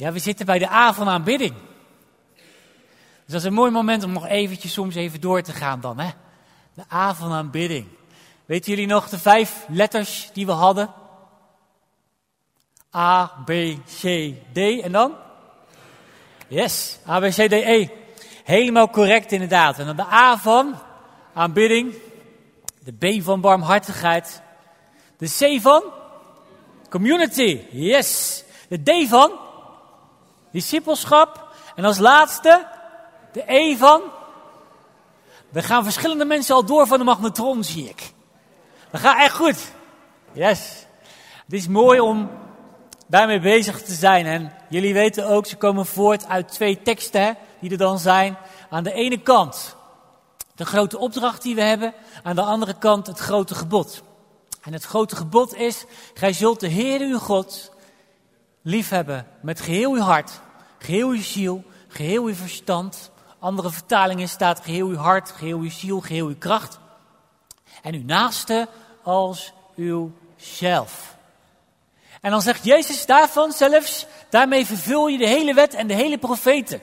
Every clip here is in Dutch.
Ja, we zitten bij de A van aanbidding. Dus dat is een mooi moment om nog eventjes soms even door te gaan dan, hè. De A van aanbidding. Weten jullie nog de vijf letters die we hadden? A, B, C, D en dan? Yes, A, B, C, D, E. Helemaal correct inderdaad. En dan de A van aanbidding. De B van barmhartigheid. De C van community. Yes. De D van discipelschap. En als laatste de E van. We gaan verschillende mensen al door van de magnetron, zie ik. Dat gaat echt goed. Yes. Het is mooi om daarmee bezig te zijn. En jullie weten ook, ze komen voort uit twee teksten die er dan zijn. Aan de ene kant de grote opdracht die we hebben. Aan de andere kant het grote gebod. En het grote gebod is, gij zult de Heer uw God liefhebben met geheel uw hart, geheel uw ziel, geheel uw verstand. Andere vertalingen staat geheel uw hart, geheel uw ziel, geheel uw kracht. En uw naaste als uwzelf. En dan zegt Jezus daarvan zelfs, daarmee vervul je de hele wet en de hele profeten.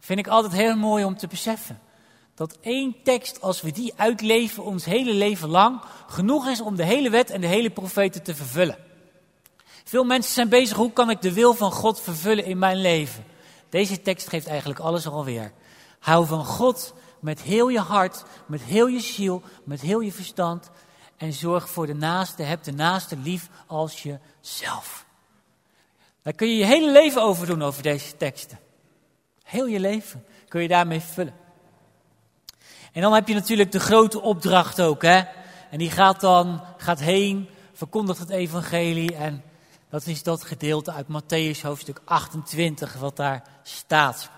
Vind ik altijd heel mooi om te beseffen. Dat één tekst, als we die uitleven ons hele leven lang, genoeg is om de hele wet en de hele profeten te vervullen. Veel mensen zijn bezig, hoe kan ik de wil van God vervullen in mijn leven? Deze tekst geeft eigenlijk alles alweer. Hou van God met heel je hart, met heel je ziel, met heel je verstand. En zorg voor de naaste, heb de naaste lief als jezelf. Daar kun je je hele leven over doen, over deze teksten. Heel je leven kun je daarmee vullen. En dan heb je natuurlijk de grote opdracht ook, hè. En die gaat dan, gaat heen, verkondigt het evangelie en dat is dat gedeelte uit Matthäus hoofdstuk 28 wat daar staat.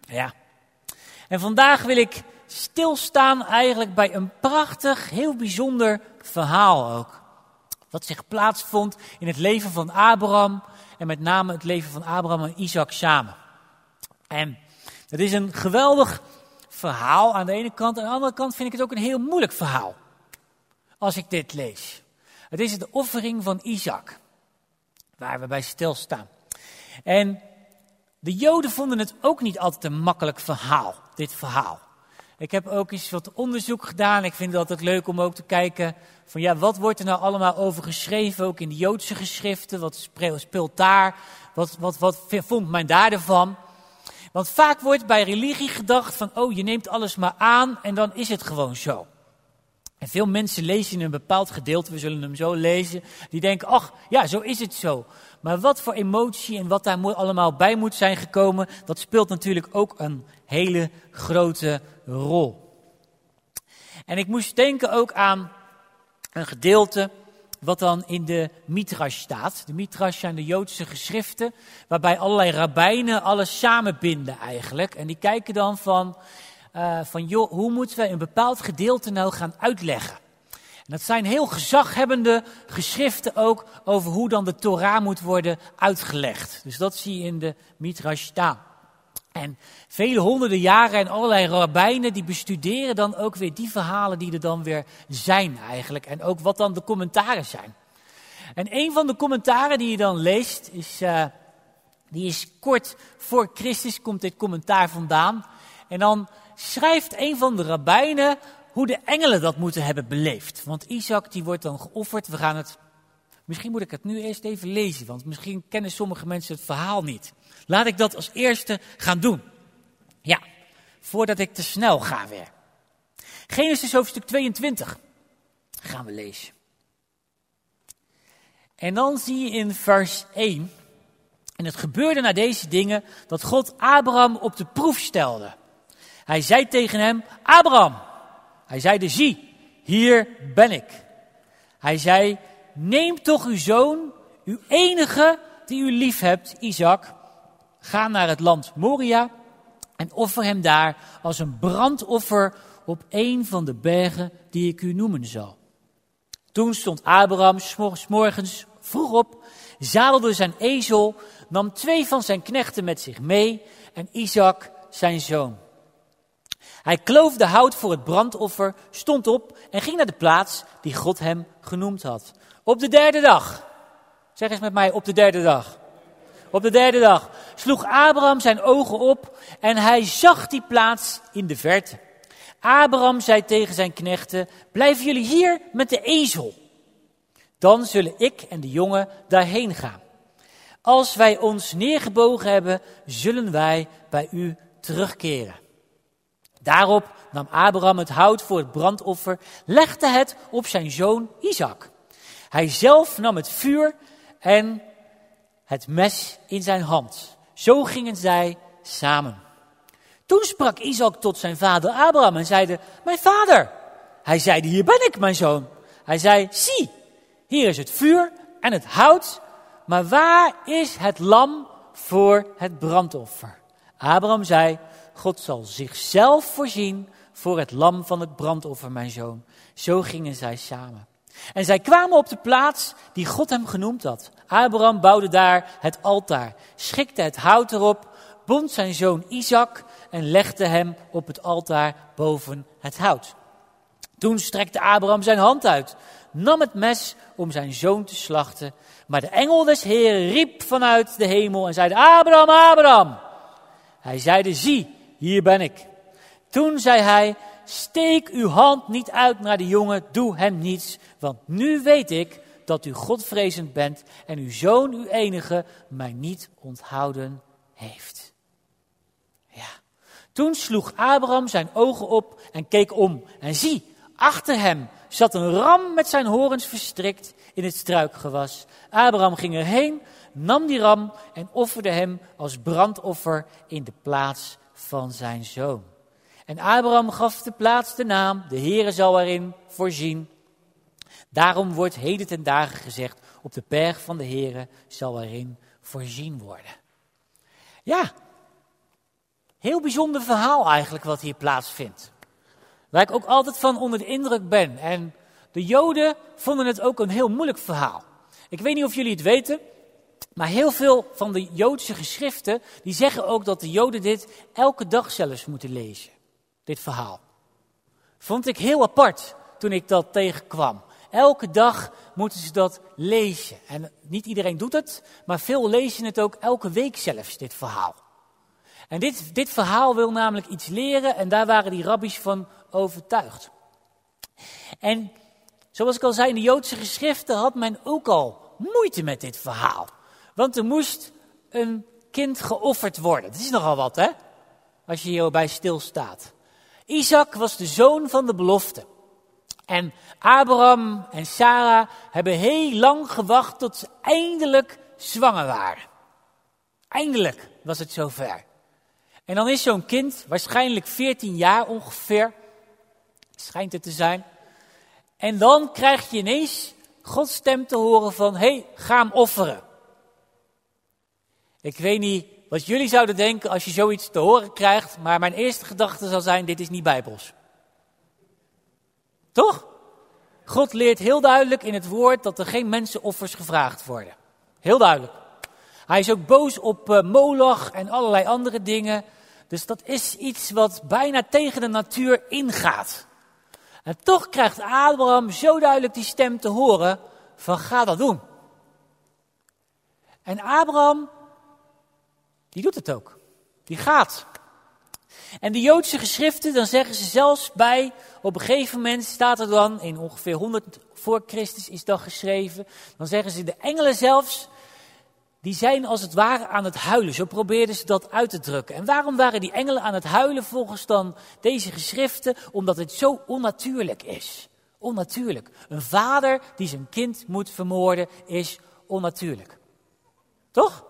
Ja. En vandaag wil ik stilstaan eigenlijk bij een prachtig, heel bijzonder verhaal ook. Wat zich plaatsvond in het leven van Abraham en met name het leven van Abraham en Isaac samen. En het is een geweldig verhaal aan de ene kant. Aan de andere kant vind ik het ook een heel moeilijk verhaal. Als ik dit lees. Het is de offering van Isaac. Waar we bij stilstaan. En de Joden vonden het ook niet altijd een makkelijk verhaal, dit verhaal. Ik heb ook eens wat onderzoek gedaan. Ik vind het altijd leuk om ook te kijken van ja, wat wordt er nou allemaal over geschreven, ook in de Joodse geschriften. Wat speelt daar? Wat, wat, wat vond men daar ervan? Want vaak wordt bij religie gedacht van, oh, je neemt alles maar aan en dan is het gewoon zo. En veel mensen lezen een bepaald gedeelte, we zullen hem zo lezen, die denken, ach, ja, zo is het zo. Maar wat voor emotie en wat daar allemaal bij moet zijn gekomen, dat speelt natuurlijk ook een hele grote rol. En ik moest denken ook aan een gedeelte wat dan in de Midrash staat. De Midrash zijn de Joodse geschriften, waarbij allerlei rabbijnen alles samenbinden eigenlijk. En die kijken dan van, uh, van hoe moeten we een bepaald gedeelte nou gaan uitleggen? En dat zijn heel gezaghebbende geschriften ook over hoe dan de Torah moet worden uitgelegd. Dus dat zie je in de Midrash. En vele honderden jaren en allerlei rabbijnen die bestuderen dan ook weer die verhalen die er dan weer zijn eigenlijk. En ook wat dan de commentaren zijn. En een van de commentaren die je dan leest, is, uh, die is kort voor Christus komt dit commentaar vandaan. En dan schrijft een van de rabbijnen hoe de engelen dat moeten hebben beleefd. Want Isaac die wordt dan geofferd. We gaan het, misschien moet ik het nu eerst even lezen, want misschien kennen sommige mensen het verhaal niet. Laat ik dat als eerste gaan doen. Ja, voordat ik te snel ga weer. Genesis hoofdstuk 22 gaan we lezen. En dan zie je in vers 1. En het gebeurde na deze dingen dat God Abraham op de proef stelde. Hij zei tegen hem: Abraham. Hij zeide: Zie, hier ben ik. Hij zei: Neem toch uw zoon, uw enige die u lief hebt, Isaac, Ga naar het land Moria en offer hem daar als een brandoffer op een van de bergen die ik u noemen zal. Toen stond Abraham s morgens vroeg op, zadelde zijn ezel, nam twee van zijn knechten met zich mee en Isaac zijn zoon. Hij kloof de hout voor het brandoffer, stond op en ging naar de plaats die God hem genoemd had. Op de derde dag. Zeg eens met mij, op de derde dag Op de derde dag sloeg Abraham zijn ogen op en hij zag die plaats in de verte. Abraham zei tegen zijn knechten, blijven jullie hier met de ezel. Dan zullen ik en de jongen daarheen gaan. Als wij ons neergebogen hebben, zullen wij bij u terugkeren. Daarop nam Abraham het hout voor het brandoffer, legde het op zijn zoon Isaac. Hij zelf nam het vuur en het mes in zijn hand. Zo gingen zij samen. Toen sprak Isaac tot zijn vader Abraham en zeide, mijn vader. Hij zeide, hier ben ik, mijn zoon. Hij zei, zie, hier is het vuur en het hout, maar waar is het lam voor het brandoffer? Abraham zei, God zal zichzelf voorzien voor het lam van het brandoffer, mijn zoon. Zo gingen zij samen. En zij kwamen op de plaats die God hem genoemd had. Abraham bouwde daar het altaar, schikte het hout erop, bond zijn zoon Isaac en legde hem op het altaar boven het hout. Toen strekte Abraham zijn hand uit, nam het mes om zijn zoon te slachten. Maar de engel des Heeren riep vanuit de hemel en zeide, Abraham, Abraham. Hij zeide, zie, hier ben ik. Toen zei hij, steek uw hand niet uit naar de jongen, doe hem niets, want nu weet ik dat u Godvrezend bent en uw zoon, uw enige, mij niet onthouden heeft. Ja. Toen sloeg Abraham zijn ogen op en keek om. En zie, achter hem zat een ram met zijn horens verstrikt in het struikgewas. Abraham ging erheen, nam die ram en offerde hem als brandoffer in de plaats van zijn zoon. En Abraham gaf de plaats de naam, de Heere zal erin voorzien. Daarom wordt heden ten dagen gezegd, op de berg van de Heere zal erin voorzien worden. Ja, heel bijzonder verhaal eigenlijk wat hier plaatsvindt. Waar ik ook altijd van onder de indruk ben. En de Joden vonden het ook een heel moeilijk verhaal. Ik weet niet of jullie het weten, maar heel veel van de Joodse geschriften, die zeggen ook dat de Joden dit elke dag zelfs moeten lezen. Dit verhaal. Vond ik heel apart toen ik dat tegenkwam. Elke dag moeten ze dat lezen. En niet iedereen doet het, maar veel lezen het ook elke week zelfs, dit verhaal. En dit, dit verhaal wil namelijk iets leren en daar waren die rabbies van overtuigd. En zoals ik al zei, in de Joodse geschriften had men ook al moeite met dit verhaal. Want er moest een kind geofferd worden. Dat is nogal wat, hè? Als je hierbij stilstaat. Isaac was de zoon van de belofte. En Abraham en Sarah hebben heel lang gewacht tot ze eindelijk zwanger waren. Eindelijk was het zover. En dan is zo'n kind waarschijnlijk 14 jaar ongeveer, schijnt het te zijn. En dan krijg je ineens Gods stem te horen van, hé, hey, ga hem offeren. Ik weet niet wat jullie zouden denken als je zoiets te horen krijgt, maar mijn eerste gedachte zal zijn, dit is niet bijbels. Toch? God leert heel duidelijk in het woord dat er geen mensenoffers gevraagd worden. Heel duidelijk. Hij is ook boos op uh, Moloch en allerlei andere dingen. Dus dat is iets wat bijna tegen de natuur ingaat. En toch krijgt Abraham zo duidelijk die stem te horen van ga dat doen. En Abraham, die doet het ook. Die gaat. En de Joodse geschriften, dan zeggen ze zelfs bij, op een gegeven moment staat er dan, in ongeveer 100 voor Christus is dat geschreven, dan zeggen ze de engelen zelfs, die zijn als het ware aan het huilen. Zo probeerden ze dat uit te drukken. En waarom waren die engelen aan het huilen volgens dan deze geschriften? Omdat het zo onnatuurlijk is. Onnatuurlijk. Een vader die zijn kind moet vermoorden is onnatuurlijk. Toch?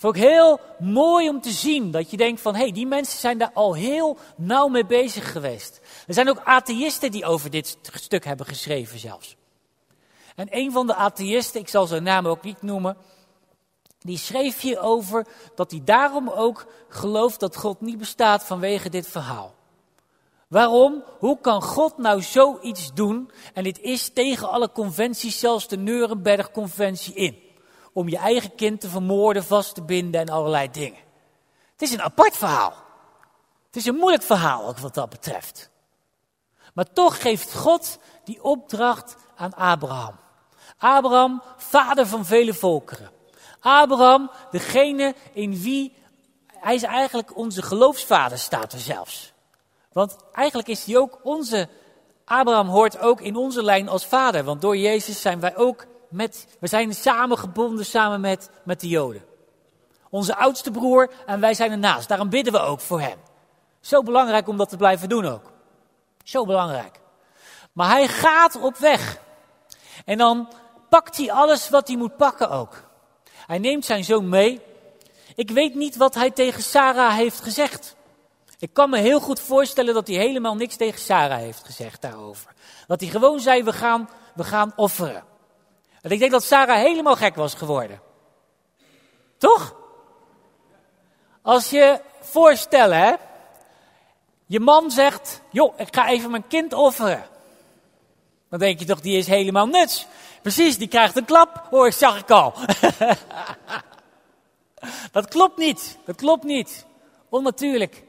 Vond ik heel mooi om te zien dat je denkt van, hé, hey, die mensen zijn daar al heel nauw mee bezig geweest. Er zijn ook atheïsten die over dit stuk hebben geschreven zelfs. En een van de atheïsten, ik zal zijn naam ook niet noemen, die schreef hierover dat hij daarom ook gelooft dat God niet bestaat vanwege dit verhaal. Waarom? Hoe kan God nou zoiets doen? En dit is tegen alle conventies, zelfs de Nuremberg-conventie in. Om je eigen kind te vermoorden, vast te binden en allerlei dingen. Het is een apart verhaal. Het is een moeilijk verhaal ook wat dat betreft. Maar toch geeft God die opdracht aan Abraham. Abraham, vader van vele volkeren. Abraham, degene in wie hij is eigenlijk onze geloofsvader, staat er zelfs. Want eigenlijk is hij ook onze, Abraham hoort ook in onze lijn als vader. Want door Jezus zijn wij ook met, we zijn samengebonden samen met, met de Joden. Onze oudste broer en wij zijn ernaast. Daarom bidden we ook voor hem. Zo belangrijk om dat te blijven doen ook. Zo belangrijk. Maar hij gaat op weg. En dan pakt hij alles wat hij moet pakken ook. Hij neemt zijn zoon mee. Ik weet niet wat hij tegen Sarah heeft gezegd. Ik kan me heel goed voorstellen dat hij helemaal niks tegen Sarah heeft gezegd daarover. Dat hij gewoon zei, we gaan, we gaan offeren. Ik denk dat Sarah helemaal gek was geworden. Toch? Als je voorstelt, hè. Je man zegt, joh, ik ga even mijn kind offeren. Dan denk je toch, die is helemaal nuts. Precies, die krijgt een klap, hoor, zag ik al. dat klopt niet, dat klopt niet. Onnatuurlijk.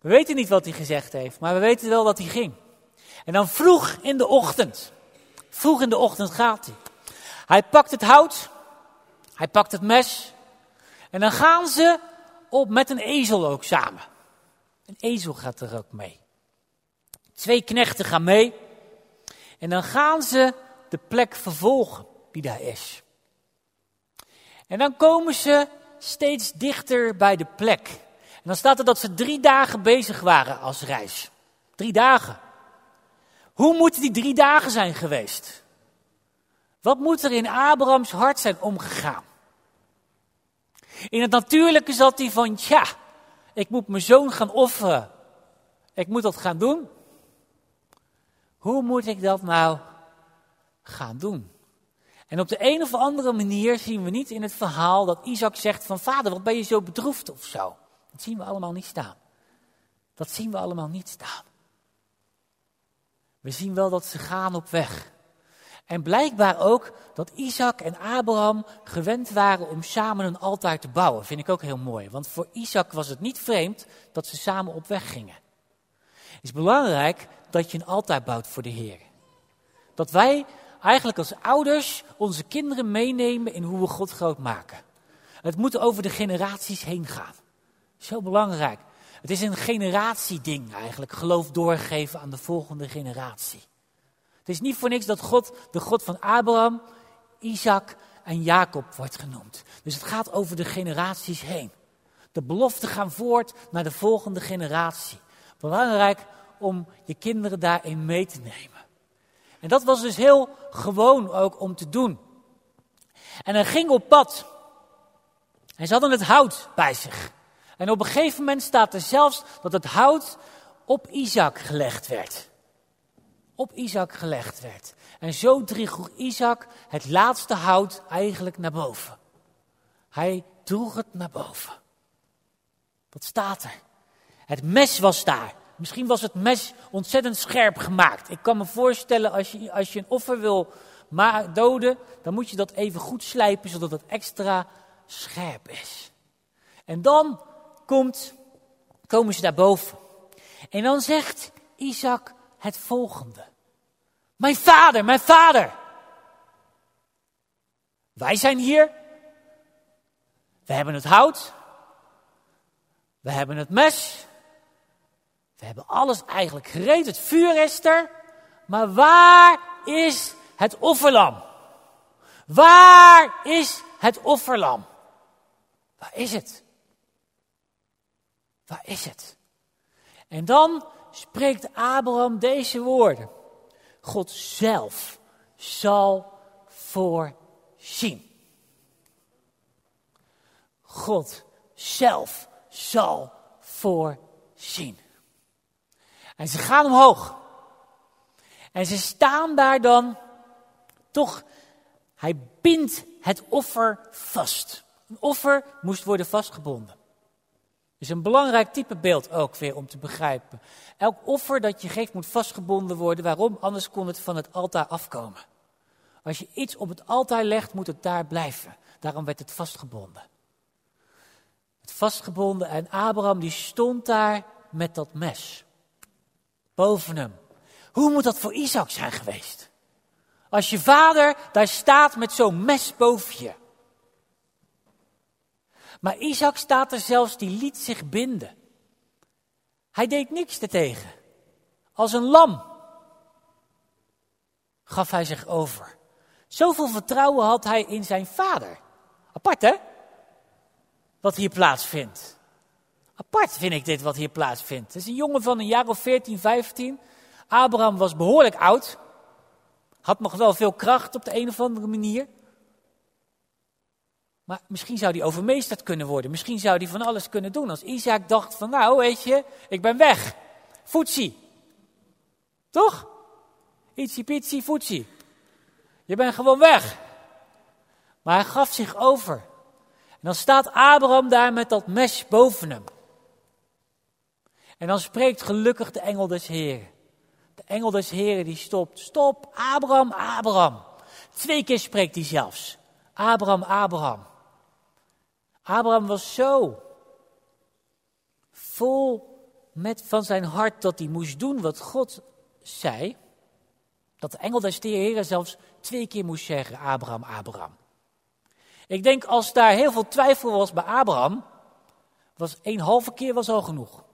We weten niet wat hij gezegd heeft, maar we weten wel dat hij ging. En dan vroeg in de ochtend, vroeg in de ochtend gaat hij. Hij pakt het hout, hij pakt het mes en dan gaan ze op met een ezel ook samen. Een ezel gaat er ook mee. Twee knechten gaan mee en dan gaan ze de plek vervolgen die daar is. En dan komen ze steeds dichter bij de plek. En dan staat er dat ze drie dagen bezig waren als reis. Drie dagen. Hoe moeten die drie dagen zijn geweest? Wat moet er in Abrahams hart zijn omgegaan? In het natuurlijke zat hij van, ja, ik moet mijn zoon gaan offeren. Ik moet dat gaan doen. Hoe moet ik dat nou gaan doen? En op de een of andere manier zien we niet in het verhaal dat Isaac zegt van vader, wat ben je zo bedroefd of zo. Dat zien we allemaal niet staan. Dat zien we allemaal niet staan. We zien wel dat ze gaan op weg. En blijkbaar ook dat Isaac en Abraham gewend waren om samen een altaar te bouwen. Vind ik ook heel mooi. Want voor Isaac was het niet vreemd dat ze samen op weg gingen. Het is belangrijk dat je een altaar bouwt voor de Heer. Dat wij eigenlijk als ouders onze kinderen meenemen in hoe we God groot maken. Het moet over de generaties heen gaan. Zo belangrijk. Het is een generatieding eigenlijk, geloof doorgeven aan de volgende generatie. Het is niet voor niks dat God de God van Abraham, Isaac en Jacob wordt genoemd. Dus het gaat over de generaties heen. De beloften gaan voort naar de volgende generatie. Belangrijk om je kinderen daarin mee te nemen. En dat was dus heel gewoon ook om te doen. En hij ging op pad. En ze hadden het hout bij zich. En op een gegeven moment staat er zelfs dat het hout op Isaac gelegd werd. Op Isaac gelegd werd. En zo droeg Isaac het laatste hout eigenlijk naar boven. Hij droeg het naar boven. Wat staat er? Het mes was daar. Misschien was het mes ontzettend scherp gemaakt. Ik kan me voorstellen, als je, als je een offer wil doden, dan moet je dat even goed slijpen, zodat het extra scherp is. En dan komt, komen ze daarboven. En dan zegt Isaac het volgende. Mijn vader, mijn vader. Wij zijn hier. We hebben het hout. We hebben het mes. We hebben alles eigenlijk gereed. Het vuur is er. Maar waar is het offerlam? Waar is het offerlam? Waar is het? Waar is het? En dan spreekt Abraham deze woorden. God zelf zal voorzien. God zelf zal voorzien. En ze gaan omhoog. En ze staan daar dan, toch, hij bindt het offer vast. Een offer moest worden vastgebonden. Is een belangrijk type beeld ook weer om te begrijpen. Elk offer dat je geeft moet vastgebonden worden. Waarom? Anders kon het van het altaar afkomen. Als je iets op het altaar legt, moet het daar blijven. Daarom werd het vastgebonden. Het vastgebonden en Abraham die stond daar met dat mes boven hem. Hoe moet dat voor Isaac zijn geweest? Als je vader daar staat met zo'n mes boven je. Maar Isaac staat er zelfs, die liet zich binden. Hij deed niks ertegen. Als een lam gaf hij zich over. Zoveel vertrouwen had hij in zijn vader. Apart hè? Wat hier plaatsvindt. Apart vind ik dit wat hier plaatsvindt. Het is een jongen van een jaar of 14, 15. Abraham was behoorlijk oud. Had nog wel veel kracht op de een of andere manier. Maar misschien zou hij overmeesterd kunnen worden. Misschien zou hij van alles kunnen doen. Als Isaac dacht van nou weet je, ik ben weg. Foetsie. Toch? Ietsie pitsie foetsie. Je bent gewoon weg. Maar hij gaf zich over. En dan staat Abraham daar met dat mes boven hem. En dan spreekt gelukkig de engel des Heren. De engel des Heren die stopt. Stop, Abraham, Abraham. Twee keer spreekt hij zelfs. Abraham, Abraham. Abraham was zo vol met van zijn hart dat hij moest doen wat God zei, dat de engel des Heren zelfs twee keer moest zeggen, Abraham, Abraham. Ik denk als daar heel veel twijfel was bij Abraham, was één halve keer was al genoeg.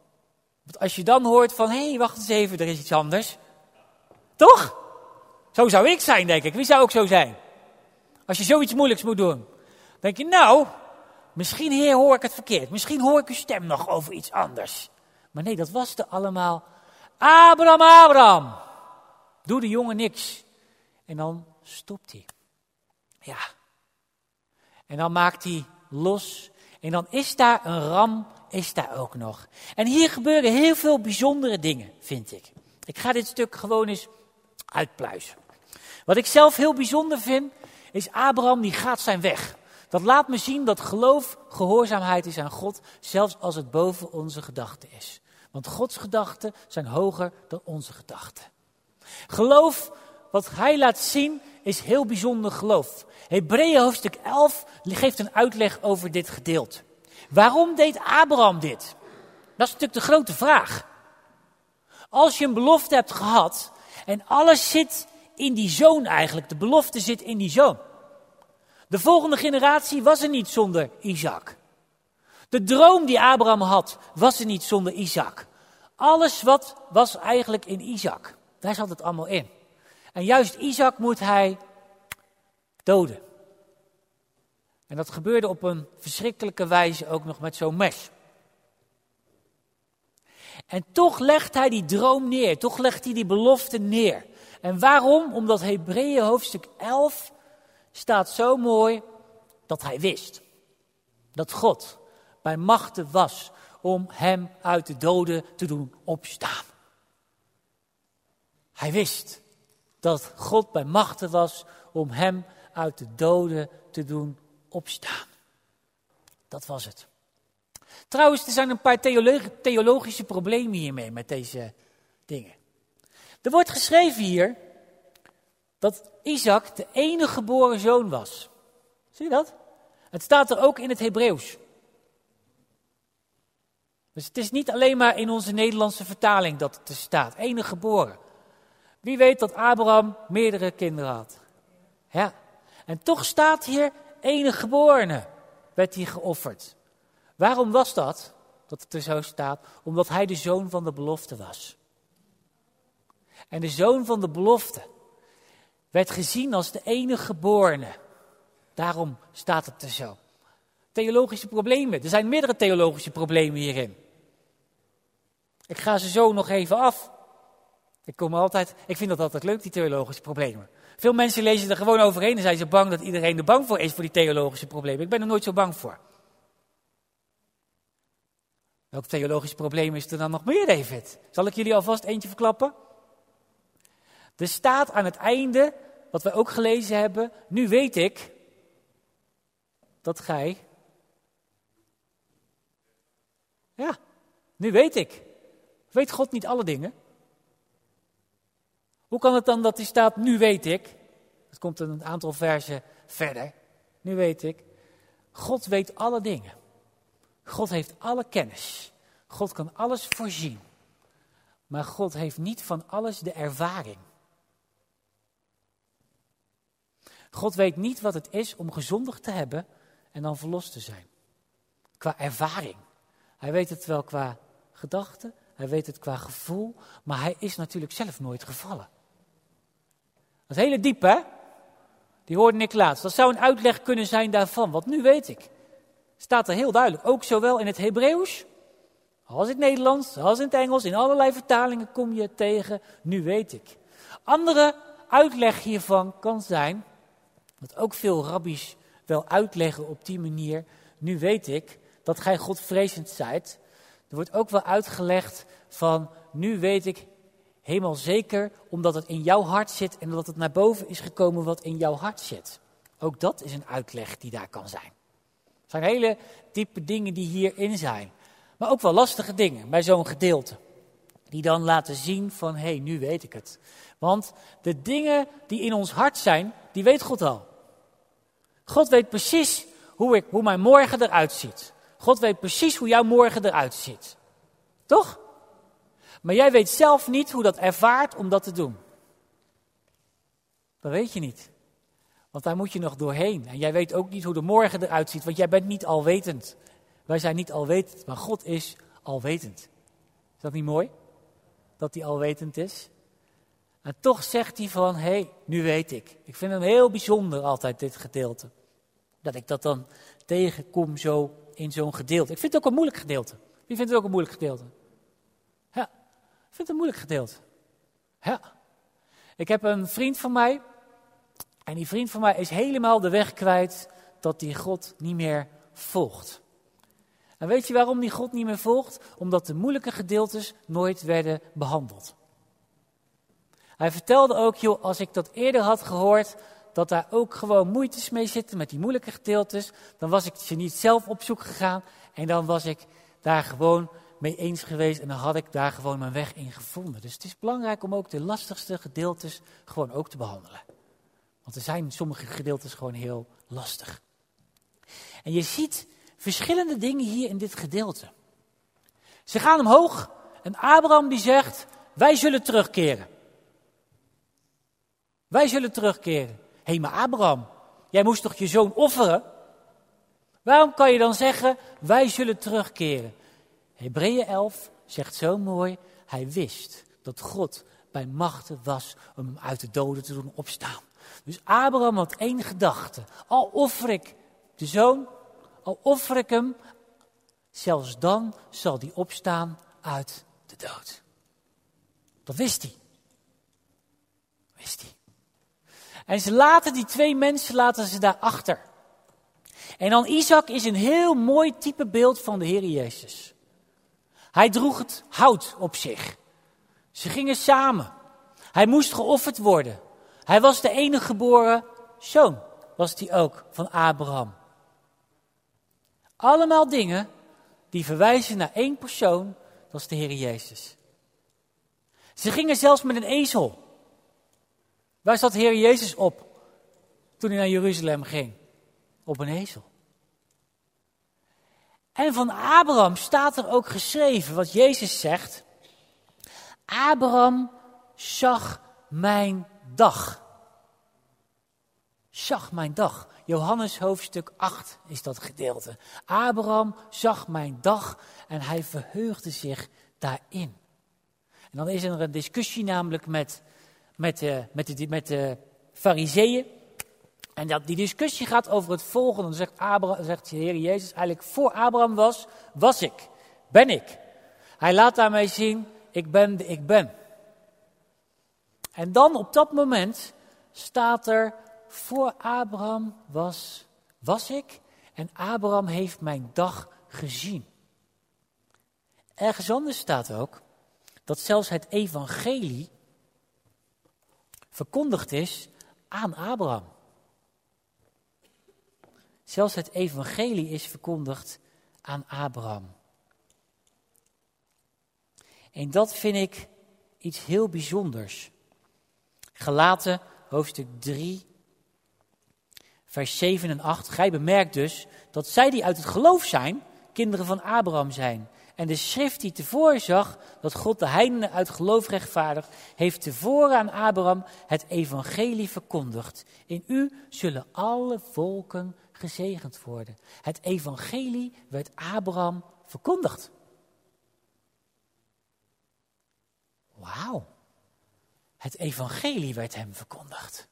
Want als je dan hoort van, hé, hey, wacht eens even, er is iets anders. Toch? Zo zou ik zijn, denk ik. Wie zou ook zo zijn? Als je zoiets moeilijks moet doen. denk je, nou, misschien heer hoor ik het verkeerd. Misschien hoor ik uw stem nog over iets anders. Maar nee, dat was er allemaal. Abraham, Abraham. Doe de jongen niks. En dan stopt hij. Ja. En dan maakt hij los. En dan is daar een ram, is daar ook nog. En hier gebeuren heel veel bijzondere dingen, vind ik. Ik ga dit stuk gewoon eens uitpluizen. Wat ik zelf heel bijzonder vind, is Abraham die gaat zijn weg. Dat laat me zien dat geloof gehoorzaamheid is aan God, zelfs als het boven onze gedachten is. Want Gods gedachten zijn hoger dan onze gedachten. Geloof, wat hij laat zien, is heel bijzonder geloof. Hebreeën hoofdstuk 11 geeft een uitleg over dit gedeelte. Waarom deed Abraham dit? Dat is natuurlijk de grote vraag. Als je een belofte hebt gehad en alles zit in die zoon eigenlijk, de belofte zit in die zoon. De volgende generatie was er niet zonder Isaac. De droom die Abraham had, was er niet zonder Isaac. Alles wat was eigenlijk in Isaac. Daar zat het allemaal in. En juist Isaac moet hij doden. En dat gebeurde op een verschrikkelijke wijze ook nog met zo'n mes. En toch legt hij die droom neer, toch legt hij die belofte neer. En waarom? Omdat Hebreeën hoofdstuk 11 staat zo mooi dat hij wist dat God bij machten was om hem uit de doden te doen opstaan. Hij wist dat God bij machten was om hem uit de doden te doen opstaan. Dat was het. Trouwens, er zijn een paar theologische problemen hiermee met deze dingen. Er wordt geschreven hier dat Isaac de enige geboren zoon was. Zie je dat? Het staat er ook in het Hebreeuws. Dus het is niet alleen maar in onze Nederlandse vertaling dat het er staat. Enige geboren. Wie weet dat Abraham meerdere kinderen had. Ja. En toch staat hier enige geborene werd hier geofferd. Waarom was dat? Dat het er zo staat. Omdat hij de zoon van de belofte was. En de zoon van de belofte werd gezien als de enige geborene. Daarom staat het er zo. Theologische problemen. Er zijn meerdere theologische problemen hierin. Ik ga ze zo nog even af. Ik, kom altijd, ik vind dat altijd leuk, die theologische problemen. Veel mensen lezen er gewoon overheen en zijn ze bang dat iedereen er bang voor is voor die theologische problemen. Ik ben er nooit zo bang voor. Welk theologisch probleem is er dan nog meer, David? Zal ik jullie alvast eentje verklappen? Er staat aan het einde, wat we ook gelezen hebben, nu weet ik dat gij. Ja, nu weet ik. Weet God niet alle dingen? Hoe kan het dan dat hij staat, nu weet ik? Het komt een aantal versen verder. Nu weet ik. God weet alle dingen. God heeft alle kennis. God kan alles voorzien. Maar God heeft niet van alles de ervaring. God weet niet wat het is om gezondigd te hebben en dan verlost te zijn. Qua ervaring. Hij weet het wel qua gedachten, hij weet het qua gevoel, maar hij is natuurlijk zelf nooit gevallen. Dat is hele diep, hè? Die hoorde ik laatst. Dat zou een uitleg kunnen zijn daarvan, want nu weet ik. Staat er heel duidelijk, ook zowel in het Hebreeuws als in het Nederlands, als in het Engels, in allerlei vertalingen kom je tegen, nu weet ik. Andere uitleg hiervan kan zijn, wat ook veel rabbies wel uitleggen op die manier, nu weet ik dat gij Godvrezend zijt. Er wordt ook wel uitgelegd van, nu weet ik helemaal zeker, omdat het in jouw hart zit en dat het naar boven is gekomen wat in jouw hart zit. Ook dat is een uitleg die daar kan zijn. Het zijn hele diepe dingen die hierin zijn. Maar ook wel lastige dingen bij zo'n gedeelte. Die dan laten zien van, hé, hey, nu weet ik het. Want de dingen die in ons hart zijn, die weet God al. God weet precies hoe, ik, hoe mijn morgen eruit ziet. God weet precies hoe jouw morgen eruit ziet. Toch? Maar jij weet zelf niet hoe dat ervaart om dat te doen. Dat weet je niet. Want daar moet je nog doorheen. En jij weet ook niet hoe de morgen eruit ziet, want jij bent niet alwetend. Wij zijn niet alwetend, maar God is alwetend. Is dat niet mooi? Dat hij alwetend is? En toch zegt hij van, hé, hey, nu weet ik. Ik vind hem heel bijzonder altijd, dit gedeelte. Dat ik dat dan tegenkom zo in zo'n gedeelte. Ik vind het ook een moeilijk gedeelte. Wie vindt het ook een moeilijk gedeelte? Ja, ik vind het een moeilijk gedeelte. Ja. Ik heb een vriend van mij. En die vriend van mij is helemaal de weg kwijt dat hij God niet meer volgt. En weet je waarom die God niet meer volgt? Omdat de moeilijke gedeeltes nooit werden behandeld. Hij vertelde ook, joh, als ik dat eerder had gehoord, dat daar ook gewoon moeites mee zitten met die moeilijke gedeeltes, dan was ik ze niet zelf op zoek gegaan en dan was ik daar gewoon mee eens geweest en dan had ik daar gewoon mijn weg in gevonden. Dus het is belangrijk om ook de lastigste gedeeltes gewoon ook te behandelen. Want er zijn sommige gedeeltes gewoon heel lastig. En je ziet verschillende dingen hier in dit gedeelte. Ze gaan omhoog en Abraham die zegt, wij zullen terugkeren. Wij zullen terugkeren. Hé, hey, maar Abraham, jij moest toch je zoon offeren? Waarom kan je dan zeggen, wij zullen terugkeren? Hebreeën 11 zegt zo mooi, hij wist dat God bij machten was om hem uit de doden te doen opstaan. Dus Abraham had één gedachte. Al offer ik de zoon, al offer ik hem, zelfs dan zal die opstaan uit de dood. Dat wist hij. Wist hij. En ze laten die twee mensen laten ze daar achter. En dan Isaac is een heel mooi type beeld van de Heer Jezus. Hij droeg het hout op zich. Ze gingen samen. Hij moest geofferd worden. Hij was de enige geboren zoon, was hij ook, van Abraham. Allemaal dingen die verwijzen naar één persoon, dat is de Heer Jezus. Ze gingen zelfs met een ezel. Waar zat de Heer Jezus op toen hij naar Jeruzalem ging? Op een ezel. En van Abraham staat er ook geschreven wat Jezus zegt. Abraham zag mijn dag. Zag mijn dag. Johannes hoofdstuk 8 is dat gedeelte. Abraham zag mijn dag en hij verheugde zich daarin. En dan is er een discussie namelijk met, met, de, met, de, met de fariseeën. En dat, die discussie gaat over het volgende. Dan zegt, Abraham, zegt de Heer Jezus eigenlijk, voor Abraham was, was ik, ben ik. Hij laat daarmee zien, ik ben de ik ben. En dan op dat moment staat er, voor Abraham was, was ik en Abraham heeft mijn dag gezien. Ergens anders staat ook dat zelfs het evangelie verkondigd is aan Abraham. Zelfs het evangelie is verkondigd aan Abraham. En dat vind ik iets heel bijzonders. Gelaten hoofdstuk 3, vers 7 en 8. Gij bemerkt dus dat zij die uit het geloof zijn, kinderen van Abraham zijn. En de schrift die tevoren zag dat God de heidenen uit geloof rechtvaardigt, heeft tevoren aan Abraham het evangelie verkondigd. In u zullen alle volken gezegend worden. Het evangelie werd Abraham verkondigd. Wauw. Het evangelie werd hem verkondigd.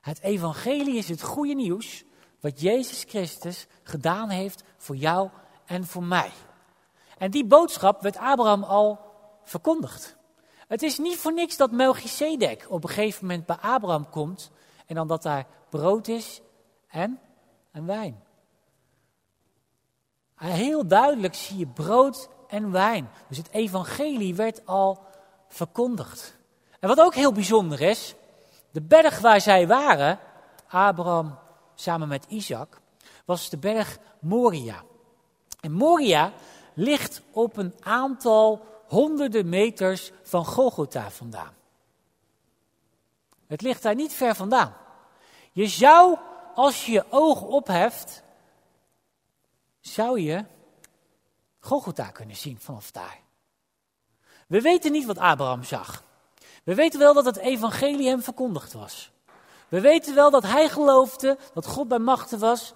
Het evangelie is het goede nieuws wat Jezus Christus gedaan heeft voor jou en voor mij. En die boodschap werd Abraham al verkondigd. Het is niet voor niks dat Melchizedek op een gegeven moment bij Abraham komt en dan dat daar brood is en, en wijn. Heel duidelijk zie je brood en wijn. Dus het evangelie werd al verkondigd. En wat ook heel bijzonder is, de berg waar zij waren, Abraham samen met Isaac, was de berg Moria. En Moria ligt op een aantal honderden meters van Golgotha vandaan. Het ligt daar niet ver vandaan. Je zou, als je je oog opheft, zou je Golgotha kunnen zien vanaf daar. We weten niet wat Abraham zag. We weten wel dat het evangelie hem verkondigd was. We weten wel dat hij geloofde dat God bij machten was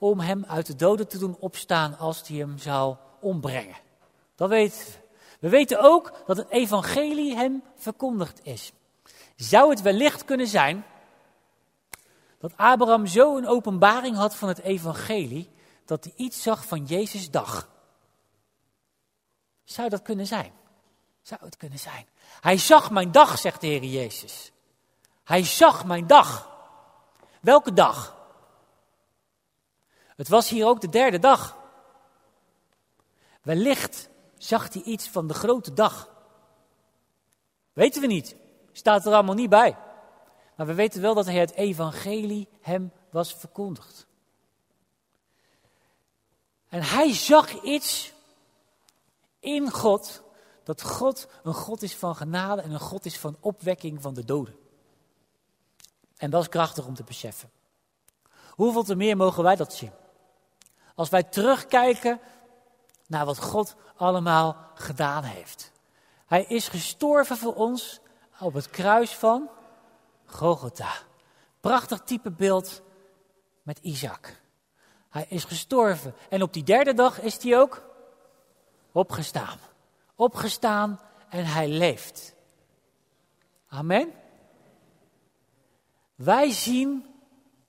om hem uit de doden te doen opstaan als hij hem zou ombrengen. Dat weten we. We weten ook dat het evangelie hem verkondigd is. Zou het wellicht kunnen zijn dat Abraham zo een openbaring had van het evangelie dat hij iets zag van Jezus' dag? Zou dat kunnen zijn? Zou het kunnen zijn? Hij zag mijn dag, zegt de Heer Jezus. Hij zag mijn dag. Welke dag? Het was hier ook de derde dag. Wellicht zag hij iets van de grote dag. Weten we niet. Staat er allemaal niet bij. Maar we weten wel dat hij het evangelie hem was verkondigd. En hij zag iets in God, dat God een God is van genade en een God is van opwekking van de doden. En dat is krachtig om te beseffen. Hoeveel te meer mogen wij dat zien? Als wij terugkijken naar wat God allemaal gedaan heeft. Hij is gestorven voor ons op het kruis van Golgotha. Prachtig type beeld met Isaac. Hij is gestorven en op die derde dag is hij ook opgestaan. Opgestaan en hij leeft. Amen. Wij zien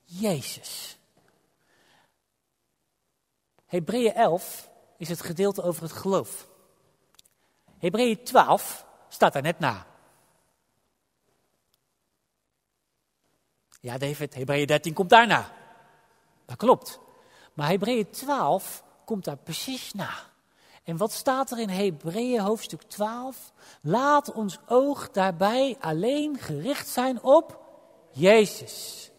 Jezus. Hebreeën 11 is het gedeelte over het geloof. Hebreeën 12 staat daar net na. Ja, David, Hebreeën 13 komt daarna. Dat klopt. Maar Hebreeën 12 komt daar precies na. En wat staat er in Hebreeën hoofdstuk 12? Laat ons oog daarbij alleen gericht zijn op Jezus.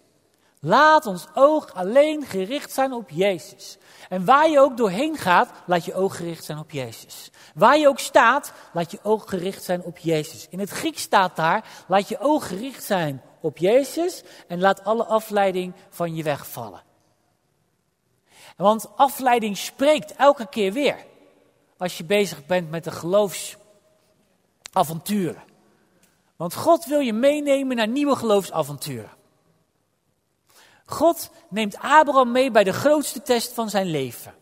Laat ons oog alleen gericht zijn op Jezus. En waar je ook doorheen gaat, laat je oog gericht zijn op Jezus. Waar je ook staat, laat je oog gericht zijn op Jezus. In het Grieks staat daar, laat je oog gericht zijn op Jezus en laat alle afleiding van je wegvallen. Want afleiding spreekt elke keer weer. Als je bezig bent met de geloofsavonturen. Want God wil je meenemen naar nieuwe geloofsavonturen. God neemt Abraham mee bij de grootste test van zijn leven.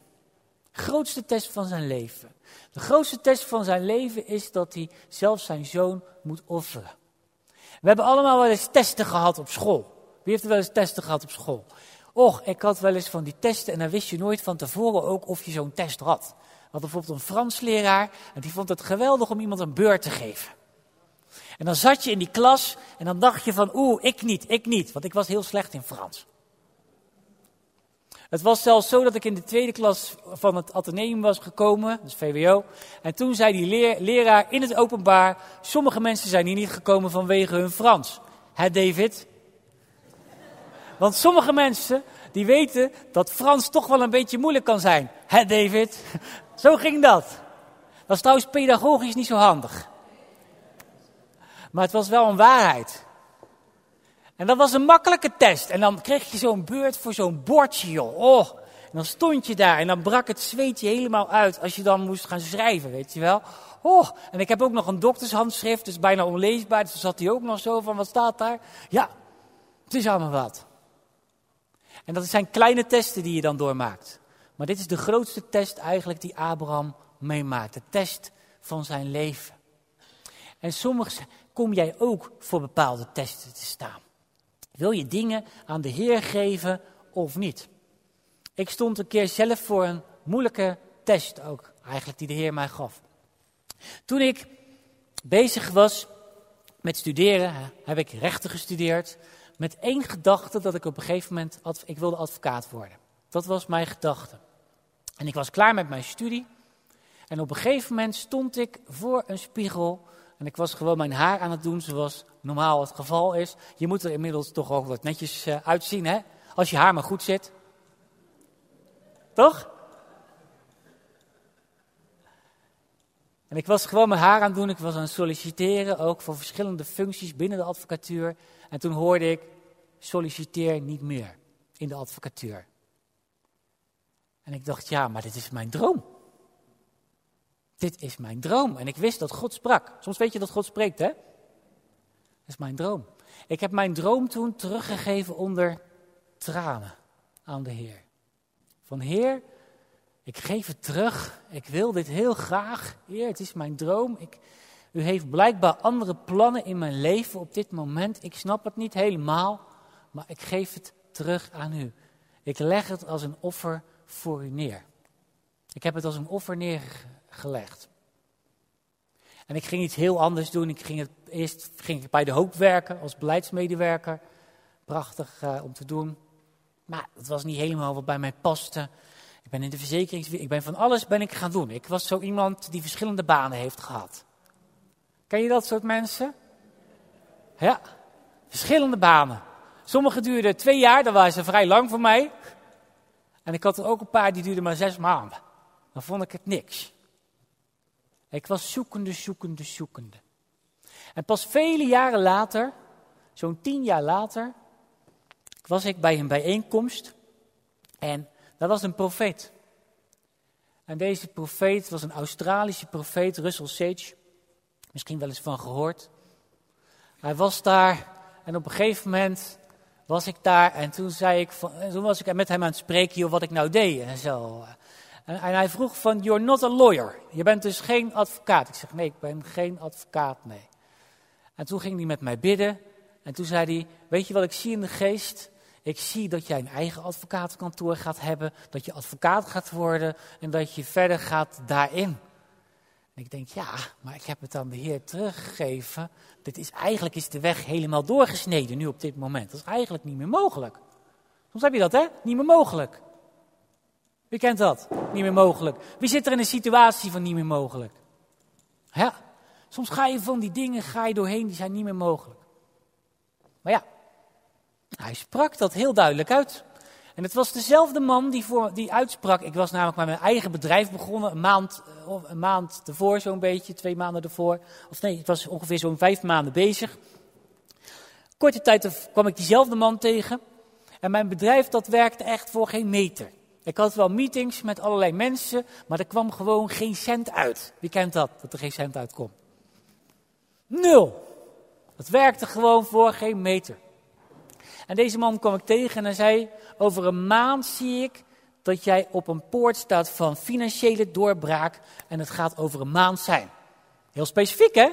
Grootste test van zijn leven. De grootste test van zijn leven is dat hij zelf zijn zoon moet offeren. We hebben allemaal wel eens testen gehad op school. Wie heeft er wel eens testen gehad op school? Och, ik had wel eens van die testen en dan wist je nooit van tevoren ook of je zo'n test had. Hadden bijvoorbeeld een Fransleraar en die vond het geweldig om iemand een beurt te geven. En dan zat je in die klas en dan dacht je van oeh, ik niet, ik niet, want ik was heel slecht in Frans. Het was zelfs zo dat ik in de tweede klas van het ateneum was gekomen, dus VWO. En toen zei die leraar in het openbaar, sommige mensen zijn hier niet gekomen vanwege hun Frans. Hè David? Want sommige mensen, die weten dat Frans toch wel een beetje moeilijk kan zijn. Hè David? Zo ging dat. Dat is trouwens pedagogisch niet zo handig. Maar het was wel een waarheid. En dat was een makkelijke test. En dan kreeg je zo'n beurt voor zo'n bordje, joh. Oh, En dan stond je daar en dan brak het zweet je helemaal uit als je dan moest gaan schrijven, weet je wel. Oh, en ik heb ook nog een doktershandschrift, dus bijna onleesbaar. Dus zat hij ook nog zo van, wat staat daar? Ja, het is allemaal wat. En dat zijn kleine testen die je dan doormaakt. Maar dit is de grootste test eigenlijk die Abraham meemaakt. De test van zijn leven. En soms kom jij ook voor bepaalde testen te staan. Wil je dingen aan de Heer geven of niet? Ik stond een keer zelf voor een moeilijke test ook, eigenlijk die de Heer mij gaf. Toen ik bezig was met studeren, heb ik rechten gestudeerd. Met één gedachte dat ik op een gegeven moment, ik wilde advocaat worden. Dat was mijn gedachte. En ik was klaar met mijn studie. En op een gegeven moment stond ik voor een spiegel. En ik was gewoon mijn haar aan het doen zoals normaal het geval is. Je moet er inmiddels toch ook wat netjes uh, uitzien, hè? Als je haar maar goed zit. Toch? En ik was gewoon mijn haar aan het doen. Ik was aan het solliciteren, ook voor verschillende functies binnen de advocatuur. En toen hoorde ik, solliciteer niet meer in de advocatuur. En ik dacht, ja, maar dit is mijn droom. Dit is mijn droom. En ik wist dat God sprak. Soms weet je dat God spreekt, hè? Dat is mijn droom. Ik heb mijn droom toen teruggegeven onder tranen aan de Heer. Van Heer, ik geef het terug. Ik wil dit heel graag. Heer, het is mijn droom. Ik, u heeft blijkbaar andere plannen in mijn leven op dit moment. Ik snap het niet helemaal, maar ik geef het terug aan u. Ik leg het als een offer voor u neer. Ik heb het als een offer neergelegd. En ik ging iets heel anders doen. Ik ging het, eerst ging ik bij de hoop werken als beleidsmedewerker. Prachtig uh, om te doen. Maar het was niet helemaal wat bij mij paste. Ik ben in de verzekerings... Ik ben van alles ben ik gaan doen. Ik was zo iemand die verschillende banen heeft gehad. Ken je dat soort mensen? Ja, verschillende banen. Sommige duurden twee jaar, dat waren ze vrij lang voor mij. En ik had er ook een paar die duurden maar zes maanden. Dan vond ik het niks. Ik was zoekende, zoekende, zoekende. En pas vele jaren later, zo'n tien jaar later, was ik bij een bijeenkomst. En dat was een profeet. En deze profeet was een Australische profeet, Russell Sage. Misschien wel eens van gehoord. Hij was daar en op een gegeven moment was ik daar en toen, zei ik van, toen was ik met hem aan het spreken wat ik nou deed en zo. En, hij vroeg van, you're not a lawyer. Je bent dus geen advocaat. Ik zeg, nee, ik ben geen advocaat, nee. En toen ging hij met mij bidden. En toen zei hij, weet je wat ik zie in de geest? Ik zie dat jij een eigen advocatenkantoor gaat hebben. Dat je advocaat gaat worden. En dat je verder gaat daarin. En ik denk, ja, maar ik heb het aan de Heer teruggegeven. Dit is, eigenlijk is de weg helemaal doorgesneden nu op dit moment. Dat is eigenlijk niet meer mogelijk. Soms heb je dat, hè? Niet meer mogelijk. Wie kent dat? Niet meer mogelijk. Wie zit er in een situatie van niet meer mogelijk? Ja, soms ga je van die dingen ga je doorheen, die zijn niet meer mogelijk. Maar ja, hij sprak dat heel duidelijk uit. En het was dezelfde man die, voor, die uitsprak. Ik was namelijk met mijn eigen bedrijf begonnen, een maand, eh, een maand ervoor zo'n beetje, twee maanden ervoor. Of nee, het was ongeveer zo'n vijf maanden bezig. Korte tijd kwam ik diezelfde man tegen. En mijn bedrijf dat werkte echt voor geen meter. Ik had wel meetings met allerlei mensen, maar er kwam gewoon geen cent uit. Wie kent dat, dat er geen cent uitkomt? Nul. Het werkte gewoon voor geen meter. En deze man kwam ik tegen en hij zei, over een maand zie ik dat jij op een poort staat van financiële doorbraak en het gaat over een maand zijn. Heel specifiek hè?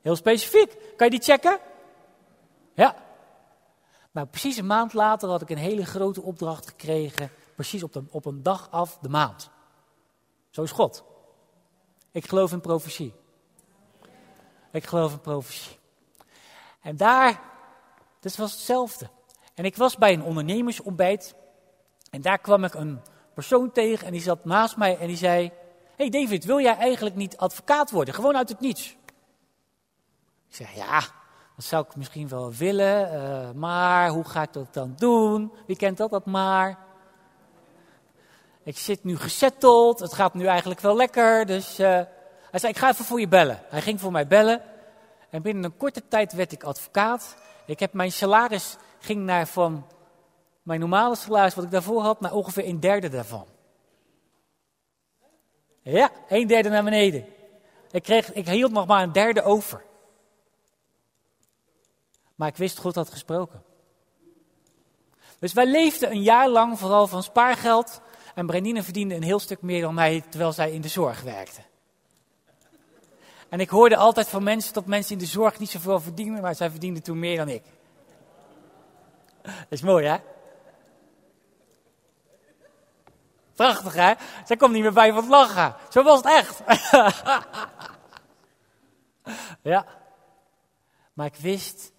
Heel specifiek. Kan je die checken? Ja. Nou, precies een maand later had ik een hele grote opdracht gekregen, precies op, op een dag af de maand. Zo is God. Ik geloof in profetie. Ik geloof in profetie. En daar het was hetzelfde. En ik was bij een ondernemersontbijt. En daar kwam ik een persoon tegen en die zat naast mij en die zei... hey David, wil jij eigenlijk niet advocaat worden? Gewoon uit het niets. Ik zeg, ja, dat zou ik misschien wel willen, uh, maar hoe ga ik dat dan doen? Wie kent dat, dat maar? Ik zit nu gesetteld, het gaat nu eigenlijk wel lekker, dus... Uh, hij zei, ik ga even voor je bellen. Hij ging voor mij bellen. En binnen een korte tijd werd ik advocaat. Ik heb mijn salaris ging naar van mijn normale salaris wat ik daarvoor had naar ongeveer een derde daarvan. Ja, een derde naar beneden. Ik, kreeg, ik hield nog maar een derde over. Maar ik wist God had gesproken. Dus wij leefden een jaar lang vooral van spaargeld. En Brendine verdiende een heel stuk meer dan mij terwijl zij in de zorg werkte. En ik hoorde altijd van mensen dat mensen in de zorg niet zoveel verdienen, maar zij verdienden toen meer dan ik. Dat is mooi, hè? Prachtig, hè? Zij komt niet meer bij van lachen. Zo was het echt. ja. Maar ik wist,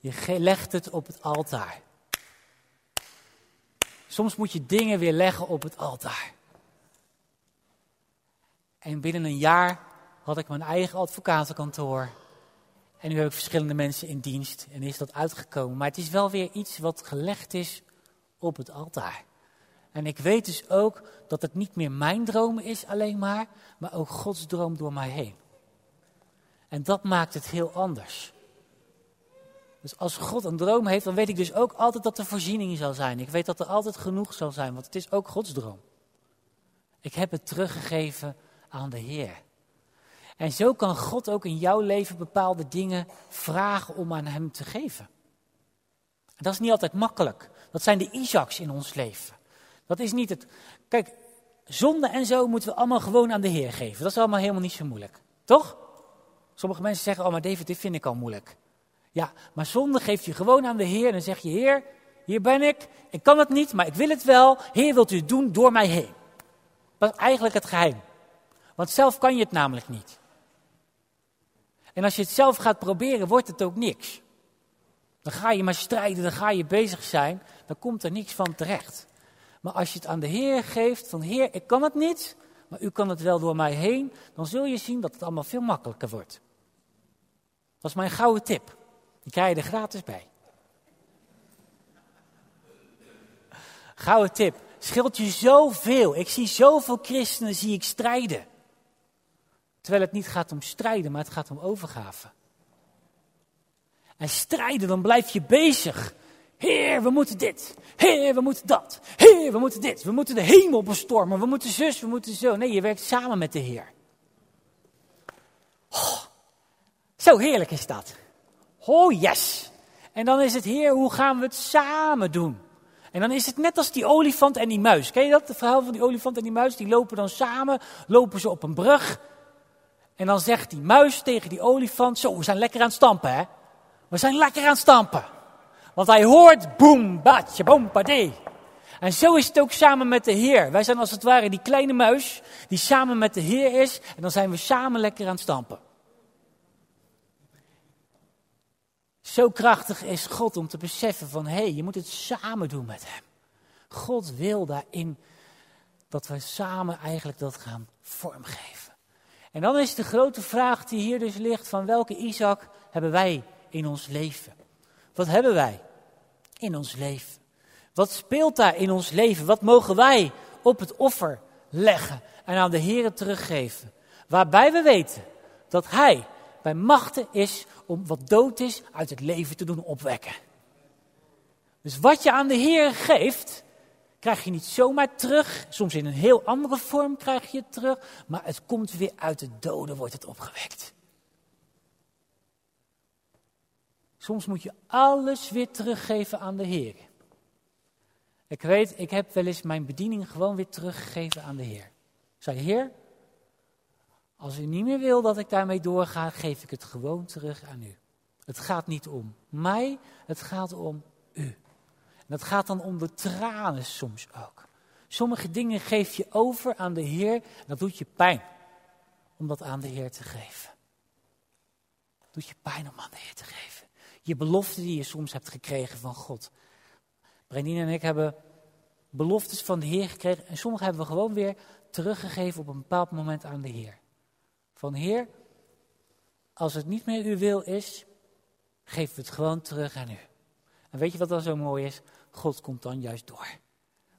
je legt het op het altaar. Soms moet je dingen weer leggen op het altaar. En binnen een jaar had ik mijn eigen advocatenkantoor. En nu heb ik verschillende mensen in dienst en is dat uitgekomen. Maar het is wel weer iets wat gelegd is op het altaar. En ik weet dus ook dat het niet meer mijn droom is alleen maar, maar ook Gods droom door mij heen. En dat maakt het heel anders. Dus als God een droom heeft, dan weet ik dus ook altijd dat er voorziening zal zijn. Ik weet dat er altijd genoeg zal zijn, want het is ook Gods droom. Ik heb het teruggegeven aan de Heer. En zo kan God ook in jouw leven bepaalde dingen vragen om aan Hem te geven. dat is niet altijd makkelijk. Dat zijn de Isaacs in ons leven. Dat is niet het. Kijk, zonde en zo moeten we allemaal gewoon aan de Heer geven. Dat is allemaal helemaal niet zo moeilijk. Toch? Sommige mensen zeggen, oh maar David, dit vind ik al moeilijk. Ja, maar zonde geef je gewoon aan de Heer en dan zeg je, Heer, hier ben ik. Ik kan het niet, maar ik wil het wel. Heer, wilt u het doen door mij heen? Dat is eigenlijk het geheim. Want zelf kan je het namelijk niet. En als je het zelf gaat proberen, wordt het ook niks. Dan ga je maar strijden, dan ga je bezig zijn, dan komt er niks van terecht. Maar als je het aan de Heer geeft, van Heer, ik kan het niet, maar u kan het wel door mij heen, dan zul je zien dat het allemaal veel makkelijker wordt. Dat is mijn gouden tip. Die krijg je er gratis bij. Gouden tip. Scheelt je zoveel. Ik zie zoveel christenen zie ik strijden. Terwijl het niet gaat om strijden, maar het gaat om overgave. En strijden, dan blijf je bezig. Heer, we moeten dit. Heer, we moeten dat. Heer, we moeten dit. We moeten de hemel bestormen. We moeten zus, we moeten zo. Nee, je werkt samen met de Heer. Oh, zo heerlijk is dat. Oh yes. En dan is het, Heer, hoe gaan we het samen doen? En dan is het net als die olifant en die muis. Ken je dat? Het verhaal van die olifant en die muis. Die lopen dan samen, lopen ze op een brug. En dan zegt die muis tegen die olifant: Zo, we zijn lekker aan het stampen, hè? We zijn lekker aan het stampen. Want hij hoort boem, badje, boem, padé. En zo is het ook samen met de Heer. Wij zijn als het ware die kleine muis die samen met de Heer is. En dan zijn we samen lekker aan het stampen. Zo krachtig is God om te beseffen van, hé, hey, je moet het samen doen met Hem. God wil daarin dat we samen eigenlijk dat gaan vormgeven. En dan is de grote vraag die hier dus ligt van welke Isaac hebben wij in ons leven? Wat hebben wij in ons leven? Wat speelt daar in ons leven? Wat mogen wij op het offer leggen en aan de Heer teruggeven? Waarbij we weten dat Hij bij machten is om wat dood is uit het leven te doen opwekken. Dus wat je aan de Heer geeft, krijg je niet zomaar terug. Soms in een heel andere vorm krijg je het terug, maar het komt weer uit de doden, wordt het opgewekt. Soms moet je alles weer teruggeven aan de Heer. Ik weet, ik heb wel eens mijn bediening gewoon weer teruggegeven aan de Heer. Ik zei, Heer, als u niet meer wil dat ik daarmee doorga, geef ik het gewoon terug aan u. Het gaat niet om mij, het gaat om u. En dat gaat dan om de tranen soms ook. Sommige dingen geef je over aan de Heer en dat doet je pijn om dat aan de Heer te geven. Het doet je pijn om aan de Heer te geven. Je belofte die je soms hebt gekregen van God. Brendine en ik hebben beloftes van de Heer gekregen en sommige hebben we gewoon weer teruggegeven op een bepaald moment aan de Heer. Van Heer, als het niet meer uw wil is, geef het gewoon terug aan u. En weet je wat dan zo mooi is? God komt dan juist door.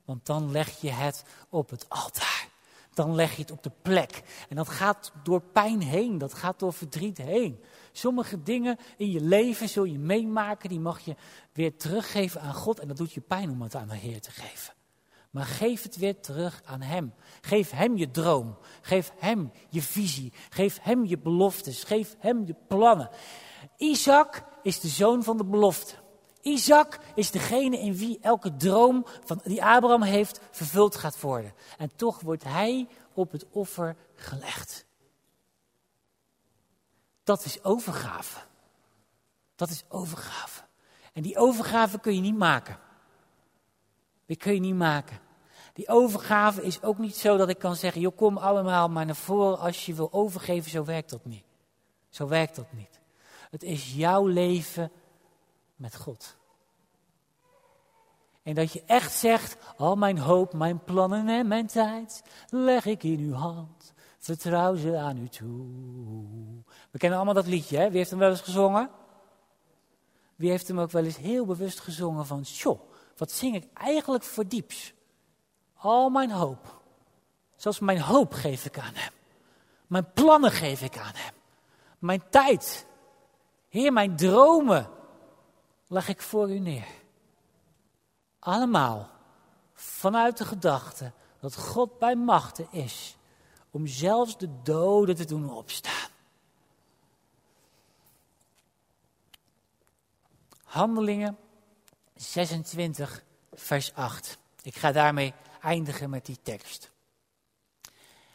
Want dan leg je het op het altaar. dan leg je het op de plek. En dat gaat door pijn heen, dat gaat door verdriet heen. Sommige dingen in je leven zul je meemaken, die mag je weer teruggeven aan God. En dat doet je pijn om het aan de Heer te geven. Maar geef het weer terug aan Hem. Geef Hem je droom. Geef Hem je visie. Geef Hem je beloftes. Geef Hem je plannen. Isaac is de zoon van de belofte. Isaac is degene in wie elke droom van, die Abraham heeft vervuld gaat worden. En toch wordt hij op het offer gelegd. Dat is overgave. Dat is overgave. En die overgave kun je niet maken. Die kun je niet maken. Die overgave is ook niet zo dat ik kan zeggen, joh kom allemaal maar naar voren als je wil overgeven. Zo werkt dat niet. Zo werkt dat niet. Het is jouw leven met God. En dat je echt zegt, al mijn hoop, mijn plannen en mijn tijd leg ik in uw hand. Vertrouw ze aan u toe. We kennen allemaal dat liedje, hè? Wie heeft hem wel eens gezongen? Wie heeft hem ook wel eens heel bewust gezongen van, joh, wat zing ik eigenlijk voor dieps? Al mijn hoop. Zelfs mijn hoop geef ik aan hem. Mijn plannen geef ik aan hem. Mijn tijd. Heer, mijn dromen leg ik voor u neer. Allemaal vanuit de gedachte dat God bij machten is om zelfs de doden te doen opstaan. Handelingen 26, vers 8. Ik ga daarmee eindigen met die tekst.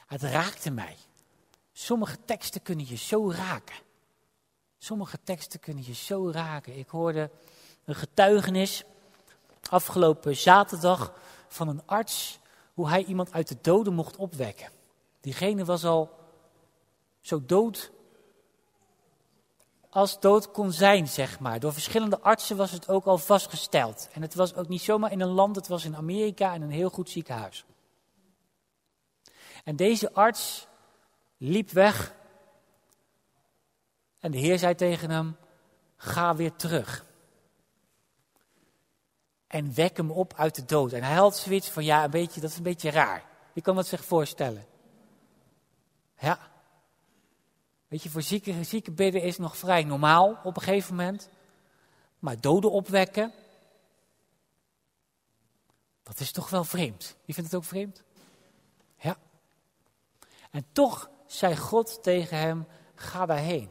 Het raakte mij. Sommige teksten kunnen je zo raken. Sommige teksten kunnen je zo raken. Ik hoorde een getuigenis afgelopen zaterdag van een arts hoe hij iemand uit de doden mocht opwekken. Diegene was al zo dood als dood kon zijn, zeg maar. Door verschillende artsen was het ook al vastgesteld. En het was ook niet zomaar in een land, het was in Amerika in een heel goed ziekenhuis. En deze arts liep weg. En de Heer zei tegen hem: Ga weer terug. En wek hem op uit de dood. En hij had zoiets van: Ja, een beetje, dat is een beetje raar. Wie kan dat zich voorstellen? Ja. Weet je, voor zieke, zieke bidden is nog vrij normaal op een gegeven moment. Maar doden opwekken, dat is toch wel vreemd. Wie vindt het ook vreemd? Ja. En toch zei God tegen hem, ga daarheen.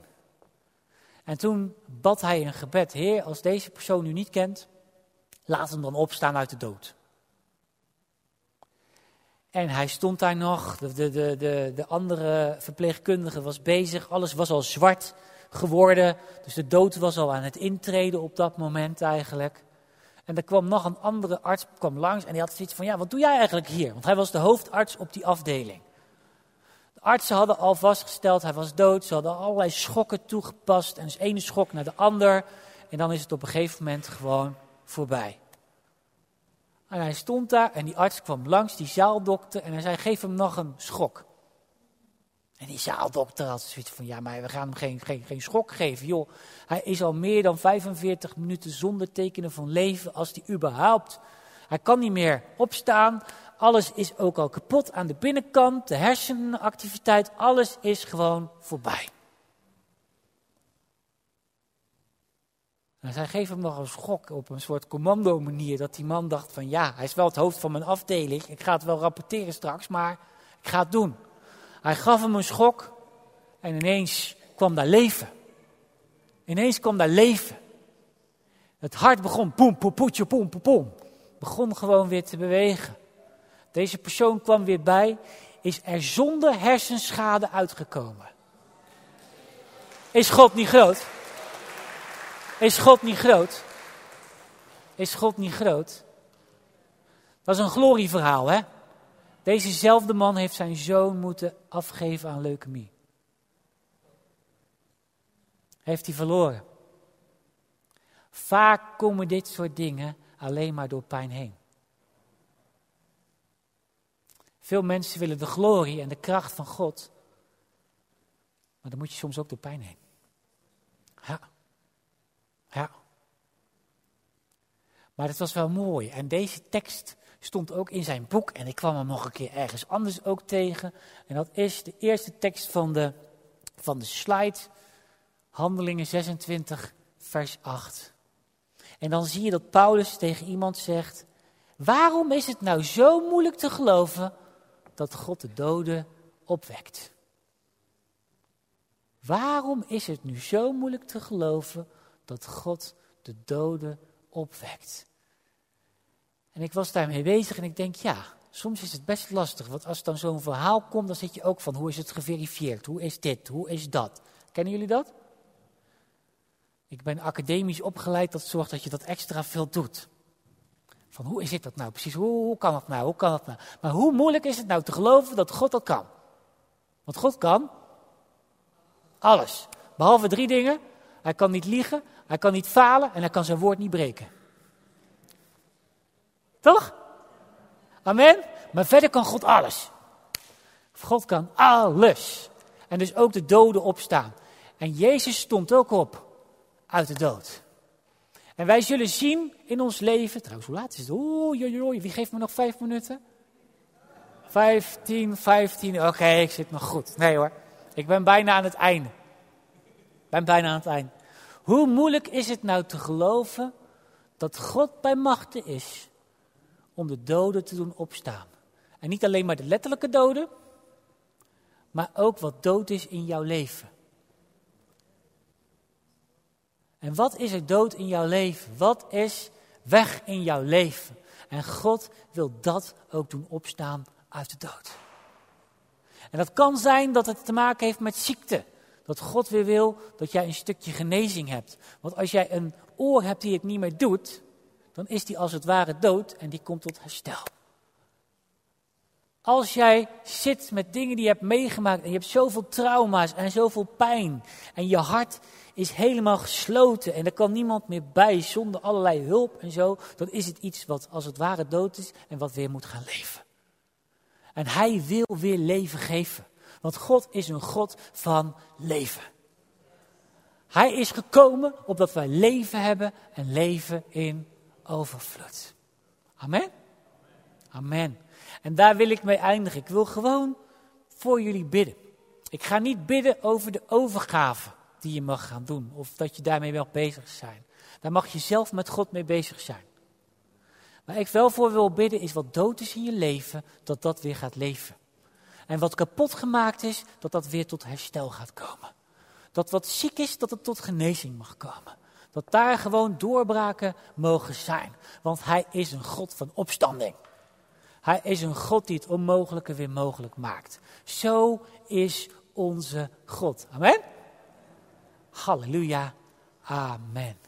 En toen bad hij een gebed, Heer, als deze persoon u niet kent, laat hem dan opstaan uit de dood. En hij stond daar nog, de, de, de, de, andere verpleegkundige was bezig, alles was al zwart geworden. Dus de dood was al aan het intreden op dat moment eigenlijk. En er kwam nog een andere arts kwam langs en die had zoiets van, ja, wat doe jij eigenlijk hier? Want hij was de hoofdarts op die afdeling. De artsen hadden al vastgesteld, hij was dood. Ze hadden allerlei schokken toegepast en dus ene schok naar de ander. En dan is het op een gegeven moment gewoon voorbij. En hij stond daar en die arts kwam langs, die zaaldokter, en hij zei, geef hem nog een schok. En die zaaldokter had zoiets van, ja, maar we gaan hem geen, geen, geen schok geven, joh. Hij is al meer dan 45 minuten zonder tekenen van leven, als die überhaupt. Hij kan niet meer opstaan, alles is ook al kapot aan de binnenkant, de hersenactiviteit, alles is gewoon voorbij. En zij geven hem nog een schok op een soort commando manier. Dat die man dacht van ja, hij is wel het hoofd van mijn afdeling. Ik ga het wel rapporteren straks, maar ik ga het doen. Hij gaf hem een schok en ineens kwam daar leven. Ineens kwam daar leven. Het hart begon poem, poem, poetje, poem, poem, poem. Begon gewoon weer te bewegen. Deze persoon kwam weer bij, is er zonder hersenschade uitgekomen. Is God niet groot? Is God niet groot? Is God niet groot? Dat is een glorieverhaal, hè? Dezezelfde man heeft zijn zoon moeten afgeven aan leukemie. Heeft hij verloren. Vaak komen dit soort dingen alleen maar door pijn heen. Veel mensen willen de glorie en de kracht van God. Maar dan moet je soms ook door pijn heen. Ja. Ja. Maar het was wel mooi. En deze tekst stond ook in zijn boek en ik kwam hem nog een keer ergens anders ook tegen. En dat is de eerste tekst van de, van de slide, Handelingen 26, vers 8. En dan zie je dat Paulus tegen iemand zegt, waarom is het nou zo moeilijk te geloven dat God de doden opwekt? Waarom is het nu zo moeilijk te geloven dat God de doden opwekt? En ik was daarmee bezig en ik denk, ja, soms is het best lastig. Want als dan zo'n verhaal komt, dan zit je ook van, hoe is het geverifieerd? Hoe is dit? Hoe is dat? Kennen jullie dat? Ik ben academisch opgeleid, dat zorgt dat je dat extra veel doet. Van hoe is dat nou precies? Hoe, hoe kan dat nou? Hoe kan dat nou? Maar hoe moeilijk is het nou te geloven dat God dat kan? Want God kan alles. Behalve drie dingen. Hij kan niet liegen, hij kan niet falen en hij kan zijn woord niet breken. Toch? Amen? Maar verder kan God alles. God kan alles. En dus ook de doden opstaan. En Jezus stond ook op uit de dood. En wij zullen zien in ons leven, trouwens hoe laat is het? Oei, wie geeft me nog vijf minuten? Vijftien, vijftien, oké, ik zit nog goed. Nee hoor, ik ben bijna aan het einde. Ik ben bijna aan het einde. Hoe moeilijk is het nou te geloven dat God bij machten is om de doden te doen opstaan? En niet alleen maar de letterlijke doden, maar ook wat dood is in jouw leven. En wat is er dood in jouw leven? Wat is weg in jouw leven? En God wil dat ook doen opstaan uit de dood. En dat kan zijn dat het te maken heeft met ziekte. Dat God weer wil dat jij een stukje genezing hebt. Want als jij een oor hebt die het niet meer doet, dan is die als het ware dood en die komt tot herstel. Als jij zit met dingen die je hebt meegemaakt en je hebt zoveel trauma's en zoveel pijn en je hart is helemaal gesloten en er kan niemand meer bij zonder allerlei hulp en zo, dan is het iets wat als het ware dood is en wat weer moet gaan leven. En hij wil weer leven geven, want God is een God van leven. Hij is gekomen opdat wij leven hebben en leven in overvloed. Amen. Amen. En daar wil ik mee eindigen. Ik wil gewoon voor jullie bidden. Ik ga niet bidden over de overgave die je mag gaan doen. Of dat je daarmee wel bezig zijn. Daar mag je zelf met God mee bezig zijn. Maar ik wel voor wil bidden is wat dood is in je leven, dat dat weer gaat leven. En wat kapot gemaakt is, dat dat weer tot herstel gaat komen. Dat wat ziek is, dat het tot genezing mag komen. Dat daar gewoon doorbraken mogen zijn. Want Hij is een God van opstanding. Hij is een God die het onmogelijke weer mogelijk maakt. Zo is onze God. Amen. Halleluja. Amen.